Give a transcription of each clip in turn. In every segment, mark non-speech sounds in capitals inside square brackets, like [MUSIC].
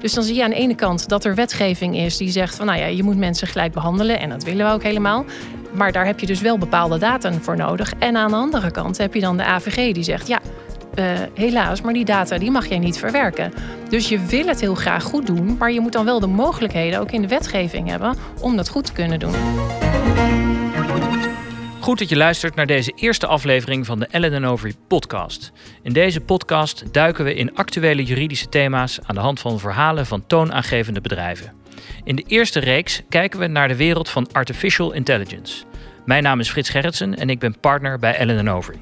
Dus dan zie je aan de ene kant dat er wetgeving is die zegt van nou ja, je moet mensen gelijk behandelen en dat willen we ook helemaal. Maar daar heb je dus wel bepaalde data voor nodig. En aan de andere kant heb je dan de AVG die zegt ja, uh, helaas, maar die data die mag jij niet verwerken. Dus je wil het heel graag goed doen, maar je moet dan wel de mogelijkheden ook in de wetgeving hebben om dat goed te kunnen doen. Goed dat je luistert naar deze eerste aflevering van de Ellen Overy podcast. In deze podcast duiken we in actuele juridische thema's aan de hand van verhalen van toonaangevende bedrijven. In de eerste reeks kijken we naar de wereld van artificial intelligence. Mijn naam is Frits Gerritsen en ik ben partner bij Ellen Overy.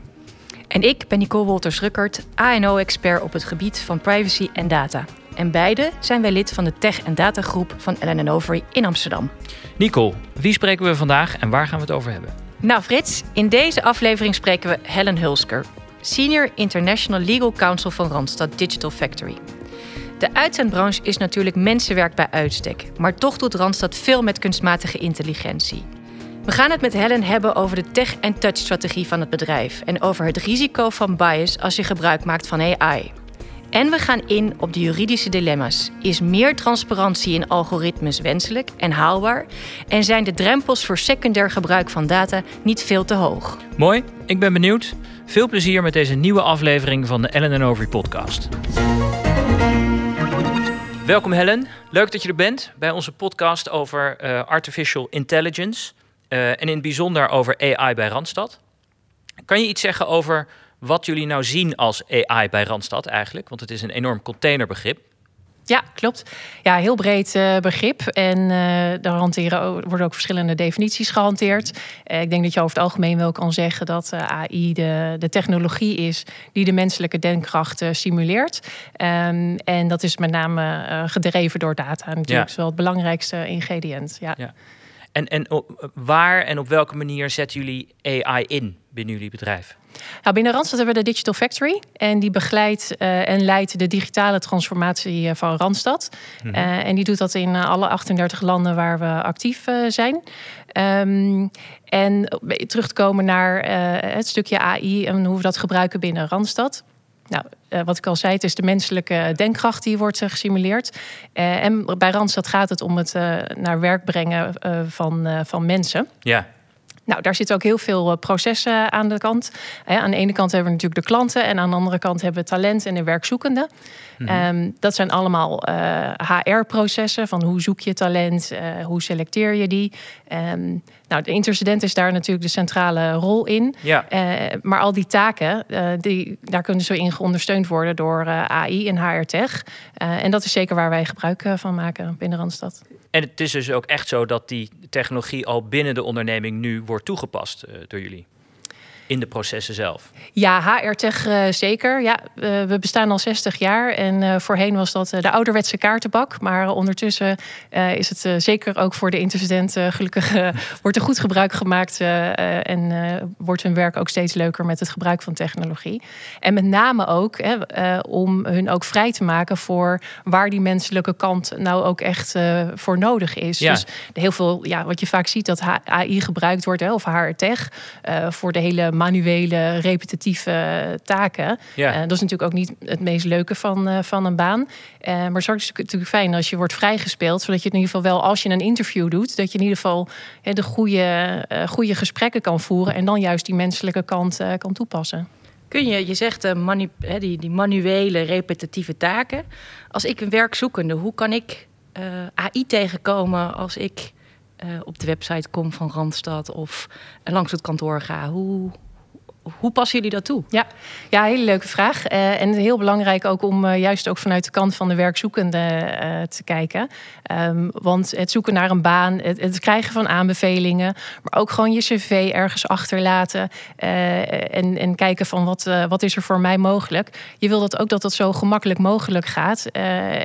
En ik ben Nicole Wolters-Ruckert, ANO-expert op het gebied van privacy en data. En beide zijn wij lid van de Tech- en Datagroep van Ellen Overy in Amsterdam. Nicole, wie spreken we vandaag en waar gaan we het over hebben? Nou Frits, in deze aflevering spreken we Helen Hulsker, Senior International Legal Counsel van Randstad Digital Factory. De uitzendbranche is natuurlijk mensenwerk bij uitstek, maar toch doet Randstad veel met kunstmatige intelligentie. We gaan het met Helen hebben over de tech- en touch-strategie van het bedrijf en over het risico van bias als je gebruik maakt van AI. En we gaan in op de juridische dilemma's. Is meer transparantie in algoritmes wenselijk en haalbaar? En zijn de drempels voor secundair gebruik van data niet veel te hoog? Mooi, ik ben benieuwd. Veel plezier met deze nieuwe aflevering van de Ellen Overy podcast. Welkom Helen, leuk dat je er bent bij onze podcast over uh, artificial intelligence. Uh, en in het bijzonder over AI bij Randstad. Kan je iets zeggen over wat jullie nou zien als AI bij Randstad eigenlijk? Want het is een enorm containerbegrip. Ja, klopt. Ja, heel breed uh, begrip. En uh, daar hanteren, worden ook verschillende definities gehanteerd. Uh, ik denk dat je over het algemeen wel kan zeggen dat AI de, de technologie is die de menselijke denkkracht simuleert. Um, en dat is met name gedreven door data. Natuurlijk ja. is wel het belangrijkste ingrediënt. Ja. ja. En, en op, waar en op welke manier zetten jullie AI in binnen jullie bedrijf? Nou, binnen Randstad hebben we de Digital Factory. En die begeleidt uh, en leidt de digitale transformatie eh, van Randstad. Mm uh, en die doet dat in alle 38 landen waar we actief zijn. Um, en terug te komen naar het stukje AI en hoe we dat gebruiken binnen Randstad. Nou, wat ik al zei, het is de menselijke denkkracht die wordt uh, gesimuleerd. Uh, en bij Randstad gaat het om het naar werk brengen van, van mensen. Ja. Nou, daar zitten ook heel veel processen aan de kant. aan de ene kant hebben we natuurlijk de klanten en aan de andere kant hebben we talent en de werkzoekenden. Mm -hmm. um, dat zijn allemaal HR-processen van hoe zoek je talent, hoe selecteer je die. Um, nou, de intercedent is daar natuurlijk de centrale rol in. Ja. Uh, maar al die taken, die, daar kunnen ze in ondersteund worden door AI en HR Tech. en dat is zeker waar wij gebruik van maken binnen Randstad. En het is dus ook echt zo dat die technologie al binnen de onderneming nu wordt toegepast door jullie? In de processen zelf? Ja, HR-tech uh, zeker. Ja, uh, we bestaan al 60 jaar en uh, voorheen was dat de ouderwetse kaartenbak. Maar ondertussen is het zeker ook voor de interstudenten gelukkig [LAUGHS] wordt er goed gebruik gemaakt en wordt hun werk ook steeds leuker met het gebruik van technologie. En met name ook om hun ook vrij te maken voor waar die menselijke kant nou ook echt voor nodig is. Ja. Dus heel veel, ja, wat je vaak ziet dat AI gebruikt wordt, hè, of HR-tech, voor de hele manuele, repetitieve taken. Ja. Uh, dat is natuurlijk ook niet het meest leuke van, uh, van een baan. Uh, maar straks is het natuurlijk fijn als je wordt vrijgespeeld, zodat je in ieder geval wel, als je een interview doet, dat je in ieder geval de goede, goede gesprekken kan voeren en dan juist die menselijke kant kan toepassen. Kun je, je zegt manu, die, die manuele, repetitieve taken. Als ik een werkzoekende, hoe kan ik AI tegenkomen als ik op de website kom van Randstad of langs het kantoor ga? Hoe, hoe passen jullie dat toe? Ja, ja hele leuke vraag. Uh, en heel belangrijk ook om uh, juist ook vanuit de kant van de werkzoekende uh, te kijken. Um, want het zoeken naar een baan, het, het, krijgen van aanbevelingen, maar ook gewoon je cv ergens achterlaten en, en kijken van wat, wat is er voor mij mogelijk. Je wil dat ook dat dat zo gemakkelijk mogelijk gaat.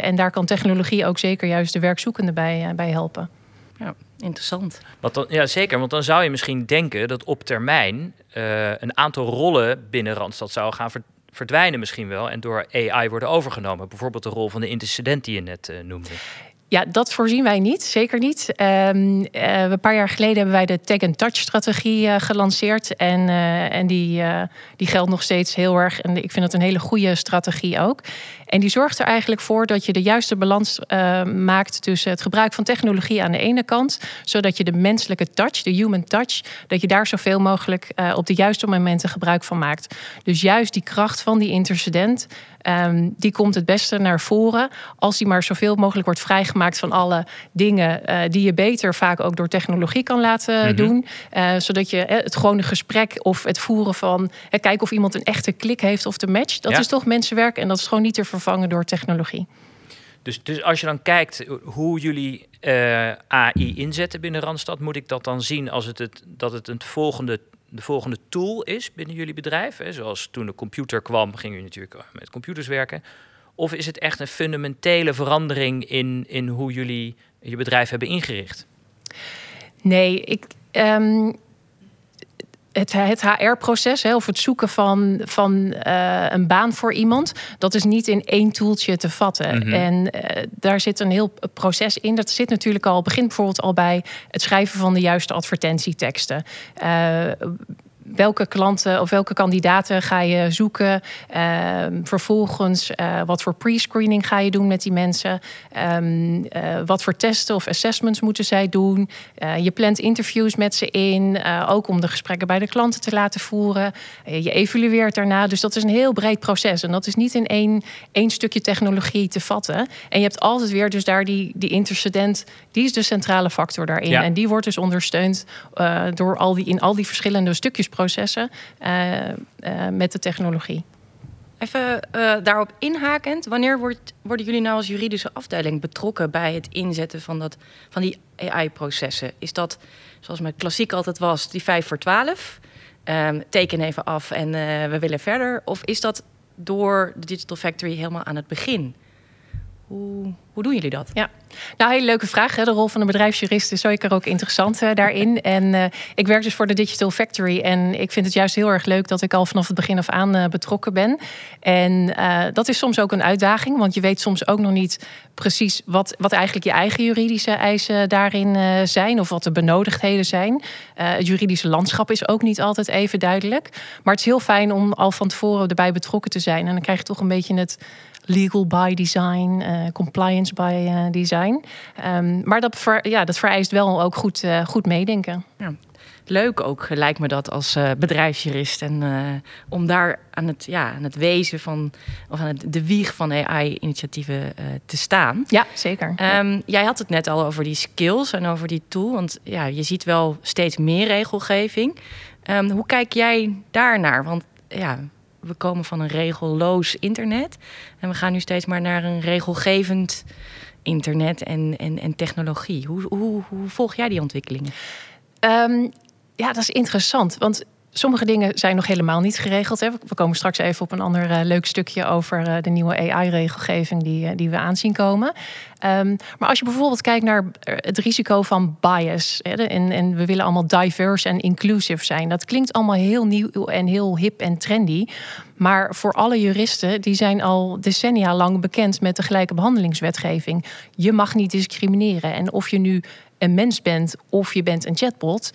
en daar kan technologie ook zeker juist de werkzoekende bij, bij helpen. Interessant. Want dan, ja, zeker. Want dan zou je misschien denken dat op termijn uh, een aantal rollen binnen Randstad zou gaan ver verdwijnen misschien wel en door AI worden overgenomen. Bijvoorbeeld de rol van de intercedent die je net uh, noemde. Ja, dat voorzien wij niet, zeker niet. Um, uh, een paar jaar geleden hebben wij de Tag-and-Touch-strategie uh, gelanceerd. En, uh, en die, die geldt nog steeds heel erg. En ik vind het een hele goede strategie ook. En die zorgt er eigenlijk voor dat je de juiste balans uh, maakt tussen het gebruik van technologie aan de ene kant, zodat je de menselijke touch, de human touch, dat je daar zoveel mogelijk uh, op de juiste momenten gebruik van maakt. Dus juist die kracht van die intercedent, um, die komt het beste naar voren als die maar zoveel mogelijk wordt vrijgemaakt van alle dingen uh, die je beter vaak ook door technologie kan laten mm -hmm. doen, zodat je het gewone gesprek of het voeren van kijken of iemand een echte klik heeft of de match, dat ja. is toch mensenwerk en dat is gewoon niet te vervangen door technologie. Dus, dus als je dan kijkt hoe jullie uh, AI inzetten binnen Randstad, moet ik dat dan zien als het, het dat het een volgende, de volgende tool is binnen jullie bedrijf? Hè? Zoals toen de computer kwam, gingen jullie natuurlijk met computers werken. Of is het echt een fundamentele verandering in, in hoe jullie je bedrijf hebben ingericht? Nee, ik. Um het, het HR-proces, of het zoeken van, van uh, een baan voor iemand, dat is niet in één toeltje te vatten. Mm -hmm. En uh, daar zit een heel proces in. Dat zit natuurlijk al, begint bijvoorbeeld al bij het schrijven van de juiste advertentieteksten. Uh, welke klanten of welke kandidaten ga je zoeken. Uh, vervolgens, uh, wat voor pre-screening ga je doen met die mensen. Um, uh, wat voor testen of assessments moeten zij doen. je plant interviews met ze in. ook om de gesprekken bij de klanten te laten voeren. je evalueert daarna. Dus dat is een heel breed proces. En dat is niet in één, één stukje technologie te vatten. En je hebt altijd weer dus daar die, die intercedent. Die is de centrale factor daarin. Ja. En die wordt dus ondersteund door al die, in al die verschillende stukjes processen uh, uh, met de technologie. Even uh, daarop inhakend, wanneer wordt, worden jullie nou als juridische afdeling betrokken bij het inzetten van, dat, van die AI-processen? Is dat, zoals met klassiek altijd was, die 5 voor 12? Um, teken even af en we willen verder. Of is dat door de Digital Factory helemaal aan het begin? Hoe, hoe doen jullie dat? Ja, nou, hele leuke vraag. Hè? De rol van de bedrijfsjurist is zeker ook interessant uh, daarin. [LAUGHS] En uh, ik werk dus voor de Digital Factory. En ik vind het juist heel erg leuk dat ik al vanaf het begin af aan uh, betrokken ben. En dat is soms ook een uitdaging, want je weet soms ook nog niet precies wat, wat eigenlijk je eigen juridische eisen daarin zijn. Of wat de benodigdheden zijn. het juridische landschap is ook niet altijd even duidelijk. Maar het is heel fijn om al van tevoren erbij betrokken te zijn. En dan krijg je toch een beetje het legal by design, uh, compliance by uh, design. Um, maar dat, ver, ja, dat vereist wel ook goed, uh, goed meedenken. Ja. Leuk ook, lijkt me dat als bedrijfsjurist. En om daar aan het, ja, aan het wezen van, of aan het, de wieg van AI-initiatieven te staan. Ja, zeker. Um, jij had het net al over die skills en over die tool. Want ja, je ziet wel steeds meer regelgeving. Um, hoe kijk jij daarnaar? Want ja, we komen van een regelloos internet. En we gaan nu steeds maar naar een regelgevend internet en, en, en technologie. Hoe, hoe, volg jij die ontwikkelingen? Um, ja, dat is interessant. Want sommige dingen zijn nog helemaal niet geregeld. Hè. We komen straks even op een ander uh, leuk stukje over uh, de nieuwe AI-regelgeving die, uh, die we aanzien komen. Um, maar als je bijvoorbeeld kijkt naar het risico van bias. Hè, en, en we willen allemaal diverse en inclusive zijn. Dat klinkt allemaal heel nieuw en heel hip en trendy. Maar voor alle juristen, die zijn al decennia lang bekend met de gelijke behandelingswetgeving. Je mag niet discrimineren. En of je nu een mens bent of je bent een chatbot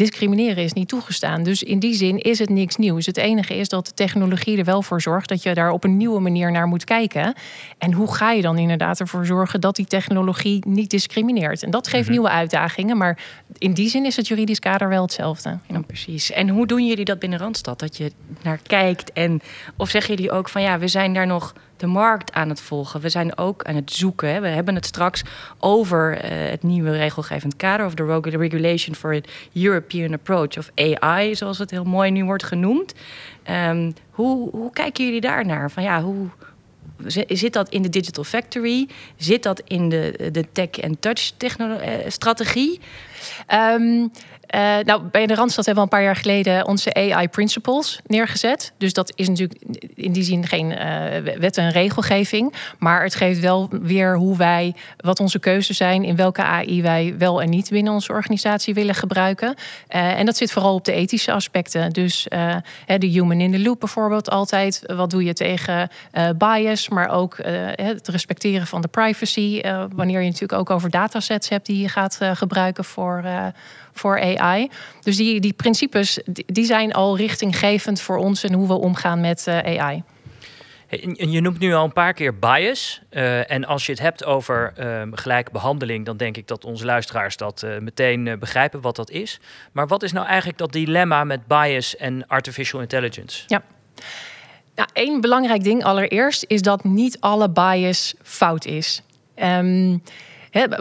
discrimineren is niet toegestaan. Dus in die zin is het niks nieuws. Het enige is dat de technologie er wel voor zorgt dat je daar op een nieuwe manier naar moet kijken. En hoe ga je dan inderdaad ervoor zorgen dat die technologie niet discrimineert? En dat geeft mm -hmm. nieuwe uitdagingen, maar in die zin is het juridisch kader wel hetzelfde. Ja, precies. En hoe doen jullie dat binnen Randstad? Dat je naar kijkt en of zeggen jullie ook van ja, we zijn daar nog de markt aan het volgen. We zijn ook aan het zoeken. Hè. We hebben het straks over uh, het nieuwe regelgevend kader... of de Regulation for a European Approach of AI... zoals het heel mooi nu wordt genoemd. Um, hoe, hoe kijken jullie daar naar? Van ja, hoe, Zit dat in de Digital Factory? Zit dat in de, de tech- en touch-strategie? Um, uh, nou, bij de Randstad hebben we een paar jaar geleden onze AI Principles neergezet. Dus dat is natuurlijk in die zin geen uh, wet en regelgeving. Maar het geeft wel weer hoe wij, wat onze keuzes zijn, in welke AI wij wel en niet binnen onze organisatie willen gebruiken. Uh, en dat zit vooral op de ethische aspecten. Dus de human in the loop bijvoorbeeld altijd. Wat doe je tegen bias, maar ook het respecteren van de privacy. wanneer je natuurlijk ook over datasets hebt die je gaat gebruiken voor voor AI. Dus die, die principes die zijn al richtinggevend voor ons en hoe we omgaan met uh, AI. Je noemt nu al een paar keer bias. Uh, en als je het hebt over uh, gelijke behandeling, dan denk ik dat onze luisteraars dat uh, meteen begrijpen wat dat is. Maar wat is nou eigenlijk dat dilemma met bias en artificial intelligence? Ja. Nou, één belangrijk ding allereerst is dat niet alle bias fout is. Um,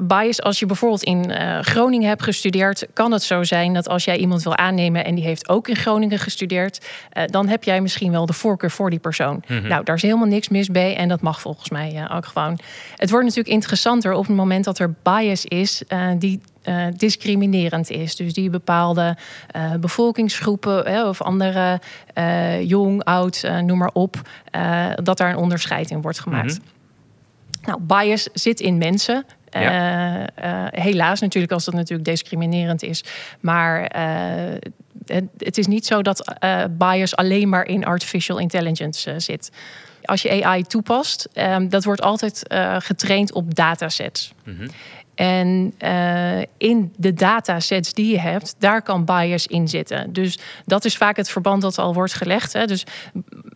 bias, als je bijvoorbeeld in uh, Groningen hebt gestudeerd, kan het zo zijn dat als jij iemand wil aannemen en die heeft ook in Groningen gestudeerd, uh, dan heb jij misschien wel de voorkeur voor die persoon. Mm -hmm. Nou, daar is helemaal niks mis mee en dat mag volgens mij uh, ook gewoon. Het wordt natuurlijk interessanter op het moment dat er bias is die uh, discriminerend is. Dus die bepaalde uh, bevolkingsgroepen of andere uh, jong, oud, noem maar op, dat daar een onderscheid in wordt gemaakt. Mm -hmm. Nou, bias zit in mensen. Ja. Uh, helaas natuurlijk, als dat natuurlijk discriminerend is. Maar uh, het, is niet zo dat bias alleen maar in artificial intelligence zit. Als je AI toepast, um, dat wordt altijd getraind op datasets. Mm -hmm. En uh, in de datasets die je hebt, daar kan bias in zitten. Dus dat is vaak het verband dat al wordt gelegd. Hè. Dus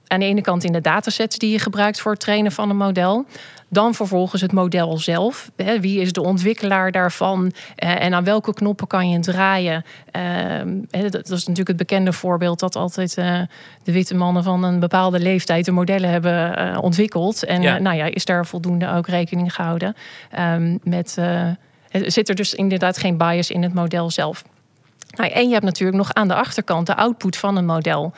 aan de ene kant in de datasets die je gebruikt voor het trainen van een model. Dan vervolgens het model zelf. Hè, wie is de ontwikkelaar daarvan? Uh, en aan welke knoppen kan je draaien? Uh, dat is natuurlijk het bekende voorbeeld dat altijd uh, de witte mannen van een bepaalde leeftijd de modellen hebben ontwikkeld. En ja. nou ja, is daar voldoende ook rekening gehouden um, met. zit er dus inderdaad geen bias in het model zelf. Nou, en je hebt natuurlijk nog aan de achterkant de output van een model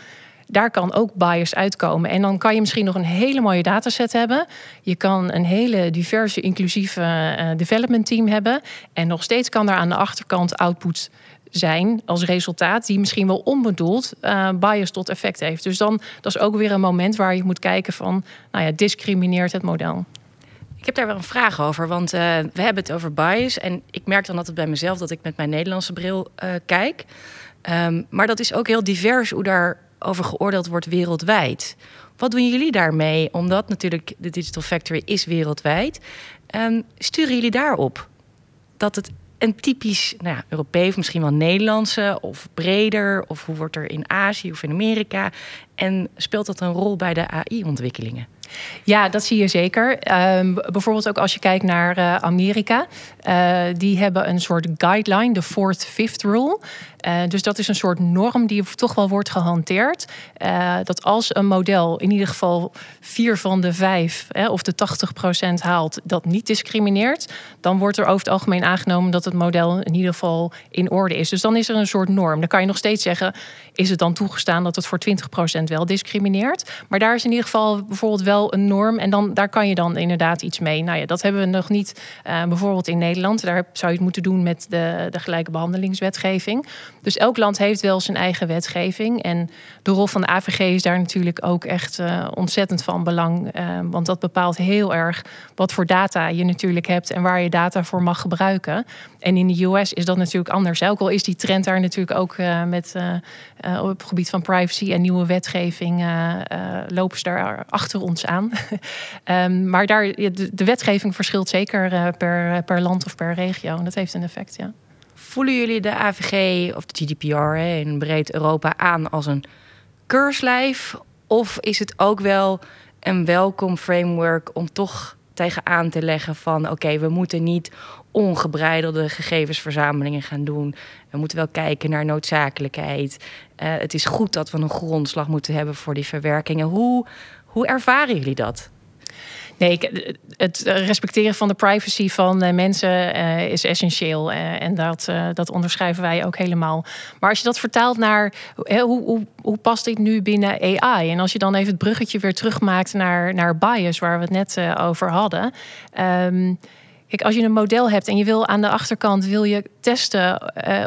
daar kan ook bias uitkomen. En dan kan je misschien nog een hele mooie dataset hebben. Je kan een hele diverse, inclusieve uh, development team hebben. En nog steeds kan er aan de achterkant output zijn als resultaat, die misschien wel onbedoeld uh, bias tot effect heeft. Dus dan dat is ook weer een moment waar je moet kijken van, nou ja, discrimineert het model. Ik heb daar wel een vraag over, want uh, we hebben het over bias. En ik merk dan altijd bij mezelf dat ik met mijn Nederlandse bril kijk. Um, maar dat is ook heel divers hoe daar over geoordeeld wordt wereldwijd. Wat doen jullie daarmee? Omdat natuurlijk de Digital Factory is wereldwijd. Um, sturen jullie daarop dat het een typisch nou ja, Europees, misschien wel Nederlandse of breder? Of hoe wordt er in Azië of in Amerika? En speelt dat een rol bij de AI-ontwikkelingen? Ja, dat zie je zeker. Um, bijvoorbeeld ook als je kijkt naar uh, Amerika. Uh, die hebben een soort guideline, de Fourth Fifth Rule. Uh, dus dat is een soort norm die toch wel wordt gehanteerd. dat als een model in ieder geval vier van de vijf of de 80% haalt, dat niet discrimineert, dan wordt er over het algemeen aangenomen dat het model in ieder geval in orde is. Dus dan is er een soort norm. Dan kan je nog steeds zeggen, is het dan toegestaan dat het voor 20% wel discrimineert? Maar daar is in ieder geval bijvoorbeeld wel een norm en dan, daar kan je dan inderdaad iets mee. Nou ja, dat hebben we nog niet uh, bijvoorbeeld in Nederland. Daar zou je het moeten doen met de, de gelijke behandelingswetgeving. Dus elk land heeft wel zijn eigen wetgeving. En de rol van de AVG is daar natuurlijk ook echt uh, ontzettend van belang. Uh, want dat bepaalt heel erg wat voor data je natuurlijk hebt en waar je data voor mag gebruiken. En in de US is dat natuurlijk anders. Ook al is die trend daar natuurlijk ook met op het gebied van privacy en nieuwe wetgeving lopen ze daar achter ons aan. um, [LAUGHS] maar daar, de, wetgeving verschilt zeker uh, per, per land of per regio. En dat heeft een effect, ja. Voelen jullie de AVG of de GDPR in breed Europa aan als een keurslijf? Of is het ook wel een welkom framework om toch tegenaan te leggen van oké, we moeten niet ongebreidelde gegevensverzamelingen gaan doen. We moeten wel kijken naar noodzakelijkheid. Uh, het is goed dat we een grondslag moeten hebben voor die verwerkingen. Hoe, hoe ervaren jullie dat? Nee, het respecteren van de privacy van mensen uh, is essentieel. Uh, en dat, dat onderschrijven wij ook helemaal. Maar als je dat vertaalt naar hoe, hoe, hoe past dit nu binnen AI? En als je dan even het bruggetje weer terugmaakt naar, naar bias, waar we het net over hadden. Um, Kijk, als je een model hebt en je wil aan de achterkant wil je testen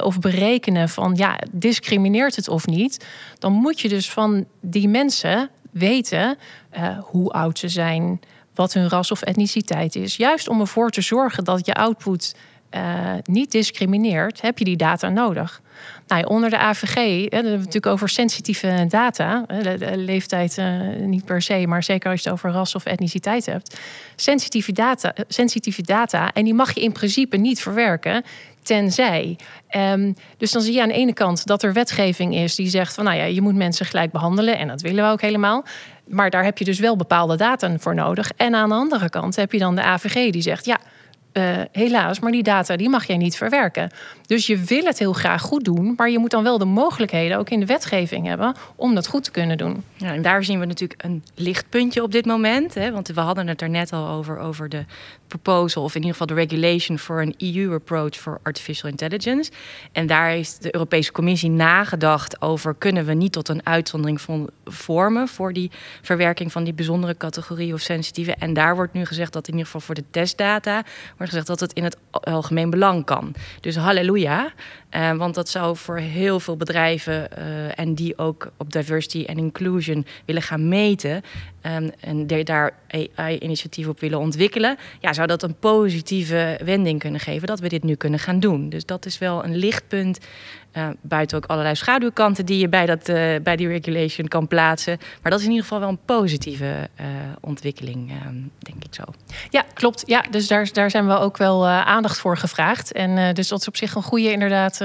of berekenen van ja, discrimineert het of niet, dan moet je dus van die mensen weten uh, hoe oud ze zijn, wat hun ras of etniciteit is. Juist om ervoor te zorgen dat je output uh, niet discrimineert, heb je die data nodig. Nou, onder de AVG, we hebben het natuurlijk over sensitieve data. Leeftijd niet per se, maar zeker als je het over ras of etniciteit hebt. Sensitieve data, sensitieve data, en die mag je in principe niet verwerken tenzij. Um, dus dan zie je aan de ene kant dat er wetgeving is die zegt van nou ja, je moet mensen gelijk behandelen en dat willen we ook helemaal. maar daar heb je dus wel bepaalde data voor nodig. En aan de andere kant heb je dan de AVG die zegt: ja, uh, helaas, maar die data die mag jij niet verwerken. Dus je wil het heel graag goed doen, maar je moet dan wel de mogelijkheden ook in de wetgeving hebben om dat goed te kunnen doen. Ja, en daar zien we natuurlijk een lichtpuntje op dit moment. Hè, want we hadden het er net al over, over de proposal, of in ieder geval de regulation voor een EU approach for artificial intelligence. En daar heeft de Europese Commissie nagedacht over kunnen we niet tot een uitzondering vormen voor die verwerking van die bijzondere categorie of sensitieve. En daar wordt nu gezegd dat in ieder geval voor de testdata wordt gezegd dat het in het algemeen belang kan. Dus halleluja. Uh, want dat zou voor heel veel bedrijven uh, en die ook op diversity en inclusion willen gaan meten um, en daar AI-initiatief op willen ontwikkelen, ja, zou dat een positieve wending kunnen geven dat we dit nu kunnen gaan doen. Dus dat is wel een lichtpunt uh, buiten ook allerlei schaduwkanten die je bij, dat, bij die regulation kan plaatsen. Maar dat is in ieder geval wel een positieve ontwikkeling, denk ik zo. Ja, klopt. Ja, dus daar, daar zijn we ook wel aandacht voor gevraagd. En dus dat is op zich een goede, inderdaad,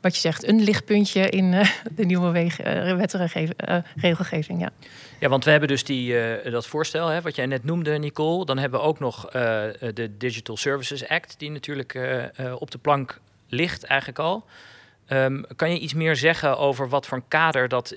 wat je zegt, een lichtpuntje in de nieuwe wetregelgeving. Ja. ja, want we hebben dus die, dat voorstel, hè, wat jij net noemde, Nicole. Dan hebben we ook nog de Digital Services Act, die natuurlijk op de plank ligt eigenlijk al. Um, kan je iets meer zeggen over wat voor een kader dat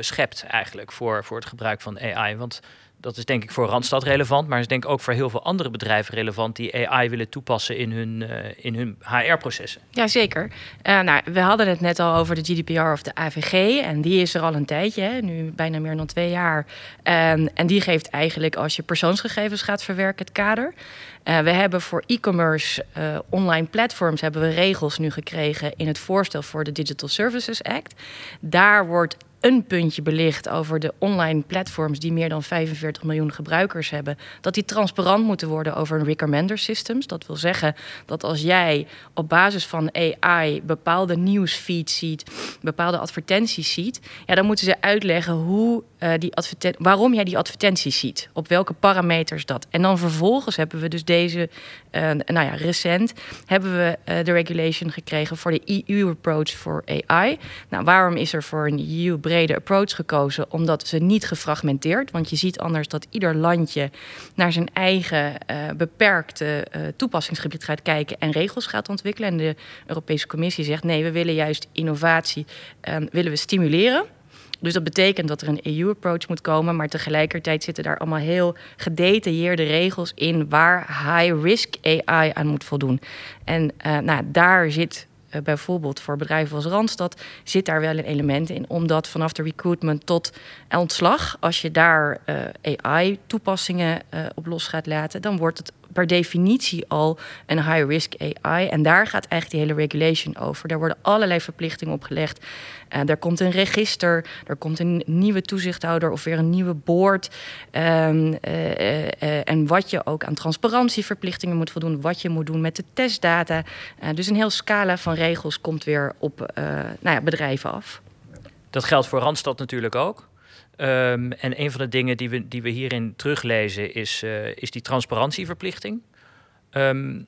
schept eigenlijk voor, voor het gebruik van AI? Want dat is denk ik voor Randstad relevant, maar is denk ik ook voor heel veel andere bedrijven relevant die AI willen toepassen in hun, uh, in hun HR-processen. Jazeker. Uh, nou, we hadden het net al over de GDPR of de AVG en die is er al een tijdje, hè, nu bijna meer dan twee jaar. En die geeft eigenlijk als je persoonsgegevens gaat verwerken het kader. Uh, we hebben voor e-commerce online platforms hebben we regels nu gekregen in het voorstel voor de Digital Services Act. Daar wordt een puntje belicht over de online platforms die meer dan 45 miljoen gebruikers hebben, dat die transparant moeten worden over een recommender systems. Dat wil zeggen dat als jij op basis van AI bepaalde nieuwsfeeds ziet, bepaalde advertenties ziet, ja, dan moeten ze uitleggen hoe uh, die waarom jij die advertenties ziet, op welke parameters dat. En dan vervolgens hebben we dus deze, uh, nou ja, recent hebben we uh, de regulation gekregen voor de EU approach voor AI. Nou, waarom is er voor een EU brede approach gekozen? Omdat ze niet gefragmenteerd, want je ziet anders dat ieder landje naar zijn eigen beperkte toepassingsgebied gaat kijken en regels gaat ontwikkelen. En de Europese Commissie zegt nee, we willen juist innovatie willen we stimuleren. Dus dat betekent dat er een EU-approach moet komen, maar tegelijkertijd zitten daar allemaal heel gedetailleerde regels in waar high-risk AI aan moet voldoen. En uh, nou, daar zit bijvoorbeeld voor bedrijven als Randstad, zit daar wel een element in, omdat vanaf de recruitment tot ontslag, als je daar uh, AI-toepassingen op los gaat laten, dan wordt het per definitie al een high-risk AI. En daar gaat eigenlijk die hele regulation over. Daar worden allerlei verplichtingen opgelegd. Uh, er komt een register, er komt een nieuwe toezichthouder of weer een nieuwe board. Um, uh, uh, en wat je ook aan transparantieverplichtingen moet voldoen, wat je moet doen met de testdata. dus een heel scala van regels komt weer op nou ja, bedrijven af. Dat geldt voor Randstad natuurlijk ook. Um, en een van de dingen die we, die we hierin teruglezen is, uh, is die transparantieverplichting. Um,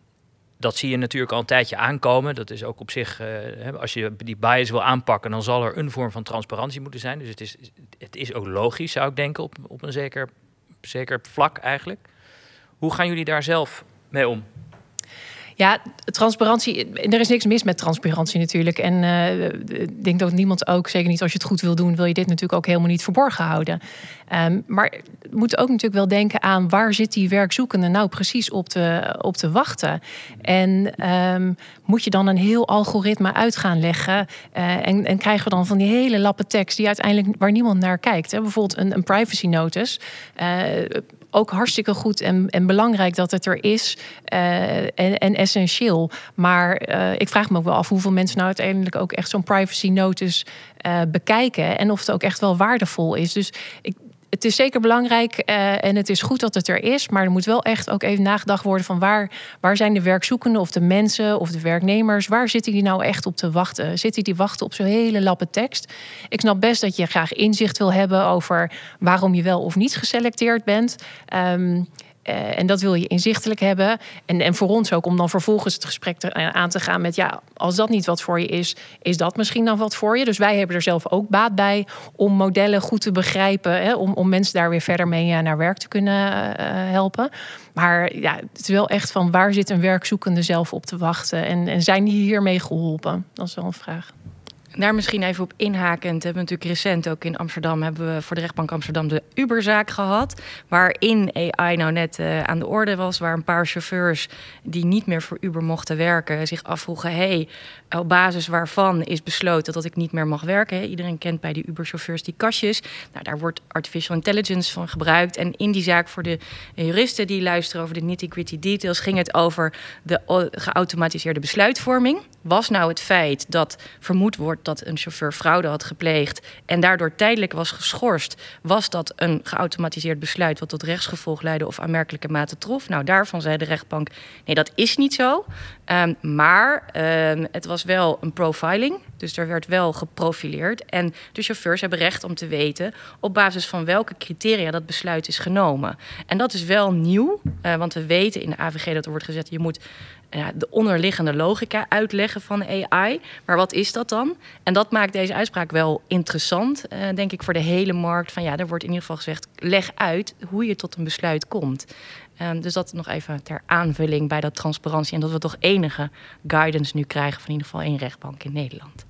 dat zie je natuurlijk al een tijdje aankomen. Dat is ook op zich, uh, als je die bias wil aanpakken, dan zal er een vorm van transparantie moeten zijn. Dus het is, het is ook logisch, zou ik denken, op, op een zeker, zeker vlak eigenlijk. Hoe gaan jullie daar zelf mee om? Ja, transparantie. Er is niks mis met transparantie natuurlijk. En uh, ik denk dat niemand ook, zeker niet als je het goed wil doen, wil je dit natuurlijk ook helemaal niet verborgen houden. Um, maar we moeten ook natuurlijk wel denken aan waar zit die werkzoekende nou precies op te, op te wachten. En um, moet je dan een heel algoritme uit gaan leggen. Uh, en, en krijgen we dan van die hele lappe tekst die uiteindelijk waar niemand naar kijkt. Hè? Bijvoorbeeld een, een privacy notice. Uh, ook hartstikke goed en, en belangrijk dat het er is uh, en, en, essentieel. Maar uh, ik vraag me ook wel af hoeveel mensen nou uiteindelijk ook echt zo'n privacy notice uh, bekijken en of het ook echt wel waardevol is. Dus ik, het is zeker belangrijk uh, en het is goed dat het er is. Maar er moet wel echt ook even nagedacht worden van waar, waar zijn de werkzoekenden of de mensen of de werknemers, waar zitten die nou echt op te wachten? Zitten die wachten op zo'n hele lappe tekst? Ik snap best dat je graag inzicht wil hebben over waarom je wel of niet geselecteerd bent. Um, Uh, en dat wil je inzichtelijk hebben. En, en voor ons ook om dan vervolgens het gesprek te, uh, aan te gaan met... ja, als dat niet wat voor je is, is dat misschien dan wat voor je? Dus wij hebben er zelf ook baat bij om modellen goed te begrijpen... Hè, om, om mensen daar weer verder mee uh, naar werk te kunnen helpen. Maar ja, het is wel echt van waar zit een werkzoekende zelf op te wachten? En, en zijn die hiermee geholpen? Dat is wel een vraag. Daar misschien even op inhakend. Hebben we natuurlijk recent ook in Amsterdam hebben we voor de rechtbank Amsterdam de Uberzaak gehad. Waarin AI nou net uh, aan de orde was. Waar een paar chauffeurs die niet meer voor Uber mochten werken, zich afvroegen: hey, op basis waarvan is besloten dat ik niet meer mag werken? Iedereen kent bij die Uber-chauffeurs die kastjes. Nou, daar wordt artificial intelligence van gebruikt. En in die zaak voor de juristen die luisteren over de nitty-gritty details, ging het over de geautomatiseerde besluitvorming. Was nou het feit dat vermoed wordt dat een chauffeur fraude had gepleegd en daardoor tijdelijk was geschorst, was dat een geautomatiseerd besluit wat tot rechtsgevolg leidde of aanmerkelijke mate trof? Nou, daarvan zei de rechtbank: nee, dat is niet zo. Um, maar um, het was wel een profiling, dus er werd wel geprofileerd. En de chauffeurs hebben recht om te weten op basis van welke criteria dat besluit is genomen. En dat is wel nieuw, uh, want we weten in de AVG dat er wordt gezegd: je moet ja, de onderliggende logica uitleggen van AI. Maar wat is dat dan? En dat maakt deze uitspraak wel interessant, uh, denk ik, voor de hele markt. Van ja, er wordt in ieder geval gezegd: leg uit hoe je tot een besluit komt. Um, dus dat nog even ter aanvulling bij dat transparantie. En dat we toch enige guidance nu krijgen van in ieder geval één rechtbank in Nederland.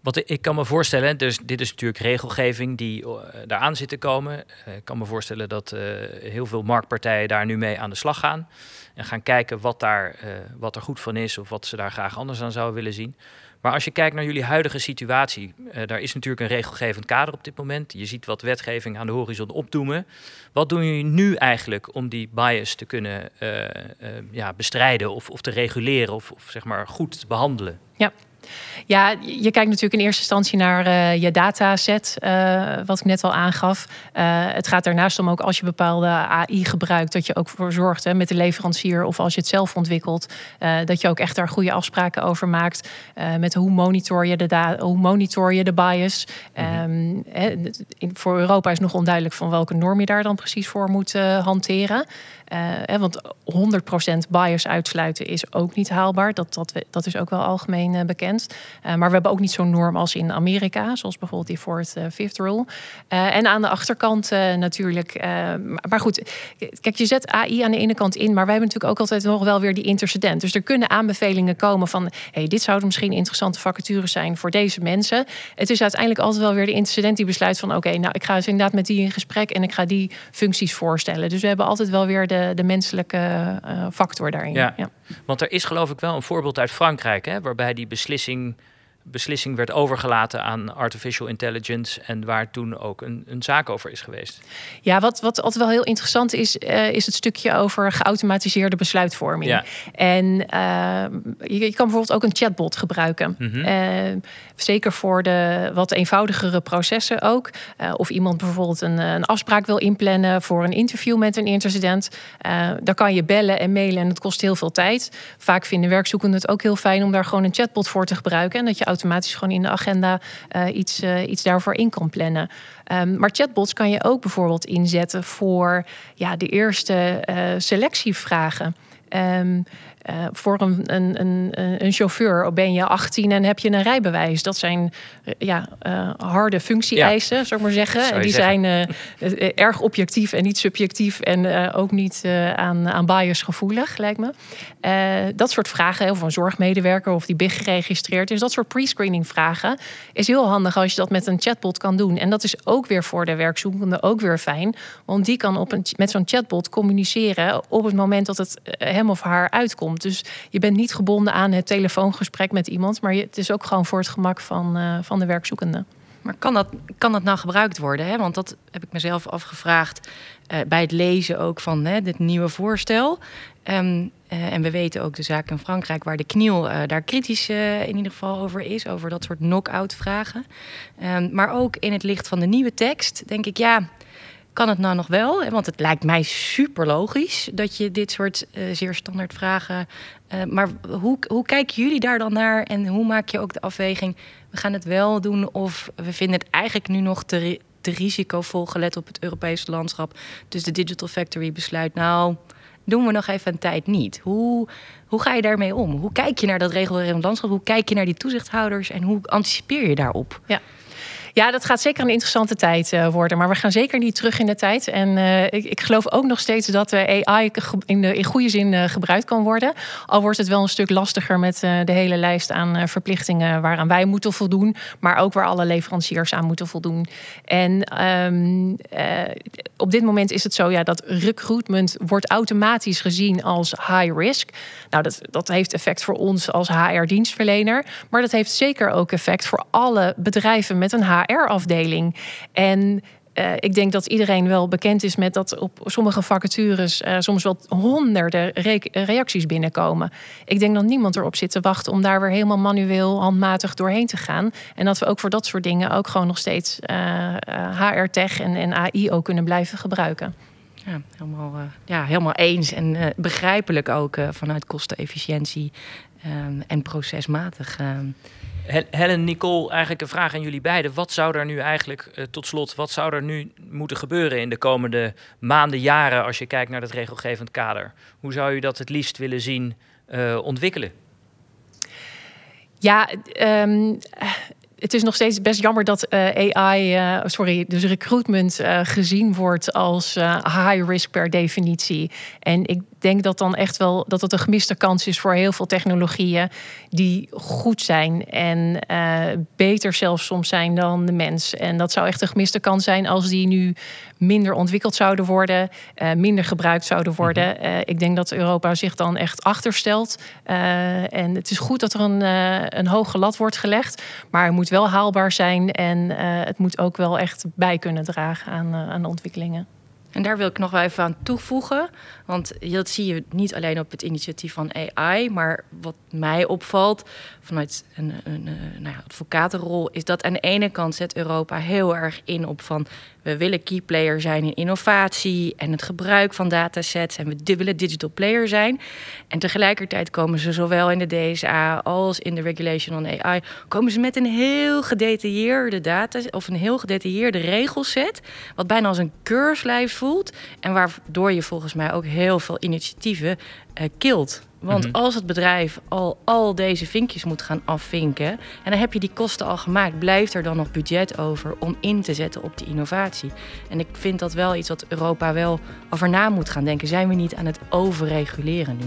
Want ik kan me voorstellen, dus dit is natuurlijk regelgeving die uh, daaraan zit te komen. Uh, ik kan me voorstellen dat uh, heel veel marktpartijen daar nu mee aan de slag gaan. En gaan kijken wat, daar, wat er goed van is of wat ze daar graag anders aan zouden willen zien. Maar als je kijkt naar jullie huidige situatie, daar is natuurlijk een regelgevend kader op dit moment. Je ziet wat wetgeving aan de horizon opdoemen. Wat doen jullie nu eigenlijk om die bias te kunnen ja, bestrijden of, of te reguleren of, of zeg maar goed te behandelen? Ja, ja, je kijkt natuurlijk in eerste instantie naar uh, je dataset, uh, wat ik net al aangaf. Uh, het gaat daarnaast om ook als je bepaalde AI gebruikt, dat je ook voor zorgt hè, met de leverancier of als je het zelf ontwikkelt, dat je ook echt daar goede afspraken over maakt. met hoe monitor je de, hoe monitor je de bias. -hmm. in, voor Europa is nog onduidelijk van welke norm je daar dan precies voor moet hanteren. Want 100% bias uitsluiten is ook niet haalbaar. Dat, dat, dat is ook wel algemeen uh, Uh, maar we hebben ook niet zo'n norm als in Amerika, zoals bijvoorbeeld die Fourth Fifth Rule. en aan de achterkant natuurlijk. maar goed, kijk, je zet AI aan de ene kant in, maar wij hebben natuurlijk ook altijd nog wel weer die intercedent. Dus er kunnen aanbevelingen komen van: hey, dit zouden misschien interessante vacatures zijn voor deze mensen. Het is uiteindelijk altijd wel weer de intercedent die besluit van: oké, okay, nou, ik ga eens inderdaad met die in gesprek en ik ga die functies voorstellen. Dus we hebben altijd wel weer de de, menselijke uh, factor daarin. Ja. ja. want er is geloof ik wel een voorbeeld uit Frankrijk, hè, waarbij die beslissing fishing beslissing werd overgelaten aan artificial intelligence en waar toen ook een, een zaak over is geweest. Ja, wat, wat altijd wel heel interessant is, uh, is het stukje over geautomatiseerde besluitvorming. Ja. En uh, je, je, kan bijvoorbeeld ook een chatbot gebruiken. Mm -hmm. uh, zeker voor de wat eenvoudigere processen ook. of iemand bijvoorbeeld een, een, afspraak wil inplannen voor een interview met een intercedent. daar kan je bellen en mailen en het kost heel veel tijd. Vaak vinden werkzoekenden het ook heel fijn om daar gewoon een chatbot voor te gebruiken. En dat je automatisch gewoon in de agenda uh, iets, uh, iets daarvoor in kan plannen. Um, maar chatbots kan je ook bijvoorbeeld inzetten voor ja, de eerste uh, selectievragen. Um, uh, voor een, een, een, een, chauffeur ben je 18 en heb je een rijbewijs. Dat zijn uh, ja, uh, harde functie-eisen, ja. zou ik maar zeggen. Die zeggen. zijn erg objectief en niet subjectief en ook niet aan, aan bias gevoelig, lijkt me. dat soort vragen, of een zorgmedewerker of die BIG geregistreerd is, dat soort pre-screening vragen is heel handig als je dat met een chatbot kan doen. En dat is ook weer voor de werkzoekende ook weer fijn, want die kan op een, met zo'n chatbot communiceren op het moment dat het hem of haar uitkomt. Dus je bent niet gebonden aan het telefoongesprek met iemand, maar het is ook gewoon voor het gemak van, uh, van de werkzoekende. Maar kan dat, kan dat nou gebruikt worden? Hè? Want dat heb ik mezelf afgevraagd uh, bij het lezen ook van hè, dit nieuwe voorstel. Um, uh, en we weten ook de zaak in Frankrijk waar de kniel daar kritisch in ieder geval over is, over dat soort knock-out vragen. Um, maar ook in het licht van de nieuwe tekst denk ik, ja, kan het nou nog wel? Want het lijkt mij super logisch dat je dit soort uh, zeer standaard vragen. Uh, maar hoe, hoe kijken jullie daar dan naar en hoe maak je ook de afweging? We gaan het wel doen of we vinden het eigenlijk nu nog te, te risicovol gelet op het Europese landschap. Dus de Digital Factory besluit, nou, doen we nog even een tijd niet. Hoe, hoe ga je daarmee om? Hoe kijk je naar dat regelgevend landschap? Hoe kijk je naar die toezichthouders en hoe anticipeer je daarop? Ja. Ja, dat gaat zeker een interessante tijd uh, worden. Maar we gaan zeker niet terug in de tijd. En uh, ik, ik, geloof ook nog steeds dat AI in, de, in goede zin uh, gebruikt kan worden. Al wordt het wel een stuk lastiger met de hele lijst aan verplichtingen waaraan wij moeten voldoen. Maar ook waar alle leveranciers aan moeten voldoen. En um, op dit moment is het zo ja, dat recruitment wordt automatisch gezien als high risk. Nou, dat, dat heeft effect voor ons als HR-dienstverlener. Maar dat heeft zeker ook effect voor alle bedrijven met een HR HR-afdeling. En uh, ik denk dat iedereen wel bekend is met dat op sommige vacatures uh, soms wel honderden re reacties binnenkomen. Ik denk dat niemand erop zit te wachten om daar weer helemaal manueel, handmatig doorheen te gaan. En dat we ook voor dat soort dingen ook gewoon nog steeds uh, eh, HR-tech en, en AI ook kunnen blijven gebruiken. Ja, helemaal, ja, helemaal eens. En begrijpelijk ook vanuit kostenefficiëntie ehm, en procesmatig. Ehm. Helen, Nicole, eigenlijk een vraag aan jullie beiden. Wat zou er nu eigenlijk, uh, tot slot, wat zou er nu moeten gebeuren in de komende maanden, jaren, als je kijkt naar het regelgevend kader? Hoe zou je dat het liefst willen zien uh, ontwikkelen? Ja, um, het is nog steeds best jammer dat uh, AI, sorry, dus recruitment gezien wordt als high risk per definitie. En ik denk dat dan echt wel dat het een gemiste kans is voor heel veel technologieën die goed zijn en beter zelfs soms zijn dan de mens. En dat zou echt een gemiste kans zijn als die nu minder ontwikkeld zouden worden, minder gebruikt zouden worden. Mhm. ik denk dat Europa zich dan echt achterstelt. en het is goed dat er een, een hoge lat wordt gelegd, maar er moet wel haalbaar zijn en het moet ook wel echt bij kunnen dragen aan, aan de ontwikkelingen. En daar wil ik nog wel even aan toevoegen. Want dat zie je niet alleen op het initiatief van AI. Maar wat mij opvalt vanuit een, een, nou ja, advocatenrol. is dat aan de ene kant zet Europa heel erg in op van. We willen key player zijn in innovatie en het gebruik van datasets. en we willen digital player zijn. En tegelijkertijd komen ze zowel in de DSA als in de regulation on AI. komen ze met een heel gedetailleerde data. of een heel gedetailleerde regelset. wat bijna als een keurslijf voelt. En waardoor je volgens mij ook heel veel initiatieven uh, kilt. Want mhm. als het bedrijf al al deze vinkjes moet gaan afvinken... en dan heb je die kosten al gemaakt... blijft er dan nog budget over om in te zetten op die innovatie. En ik vind dat wel iets wat Europa wel over na moet gaan denken. Zijn we niet aan het overreguleren nu?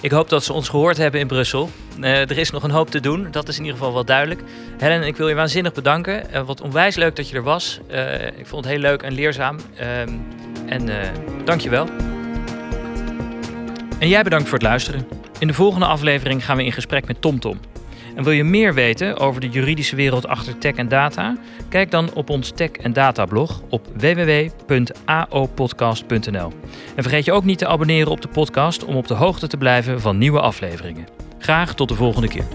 Ik hoop dat ze ons gehoord hebben in Brussel. Uh, er is nog een hoop te doen, dat is in ieder geval wel duidelijk. Helen, ik wil je waanzinnig bedanken. Uh, wat onwijs leuk dat je er was. Uh, ik vond het heel leuk en leerzaam. Ehm, en dank je wel. En jij bedankt voor het luisteren. In de volgende aflevering gaan we in gesprek met TomTom. En wil je meer weten over de juridische wereld achter tech en data? Kijk dan op ons tech en data blog op www.aopodcast.nl. En vergeet je ook niet te abonneren op de podcast om op de hoogte te blijven van nieuwe afleveringen. Graag tot de volgende keer.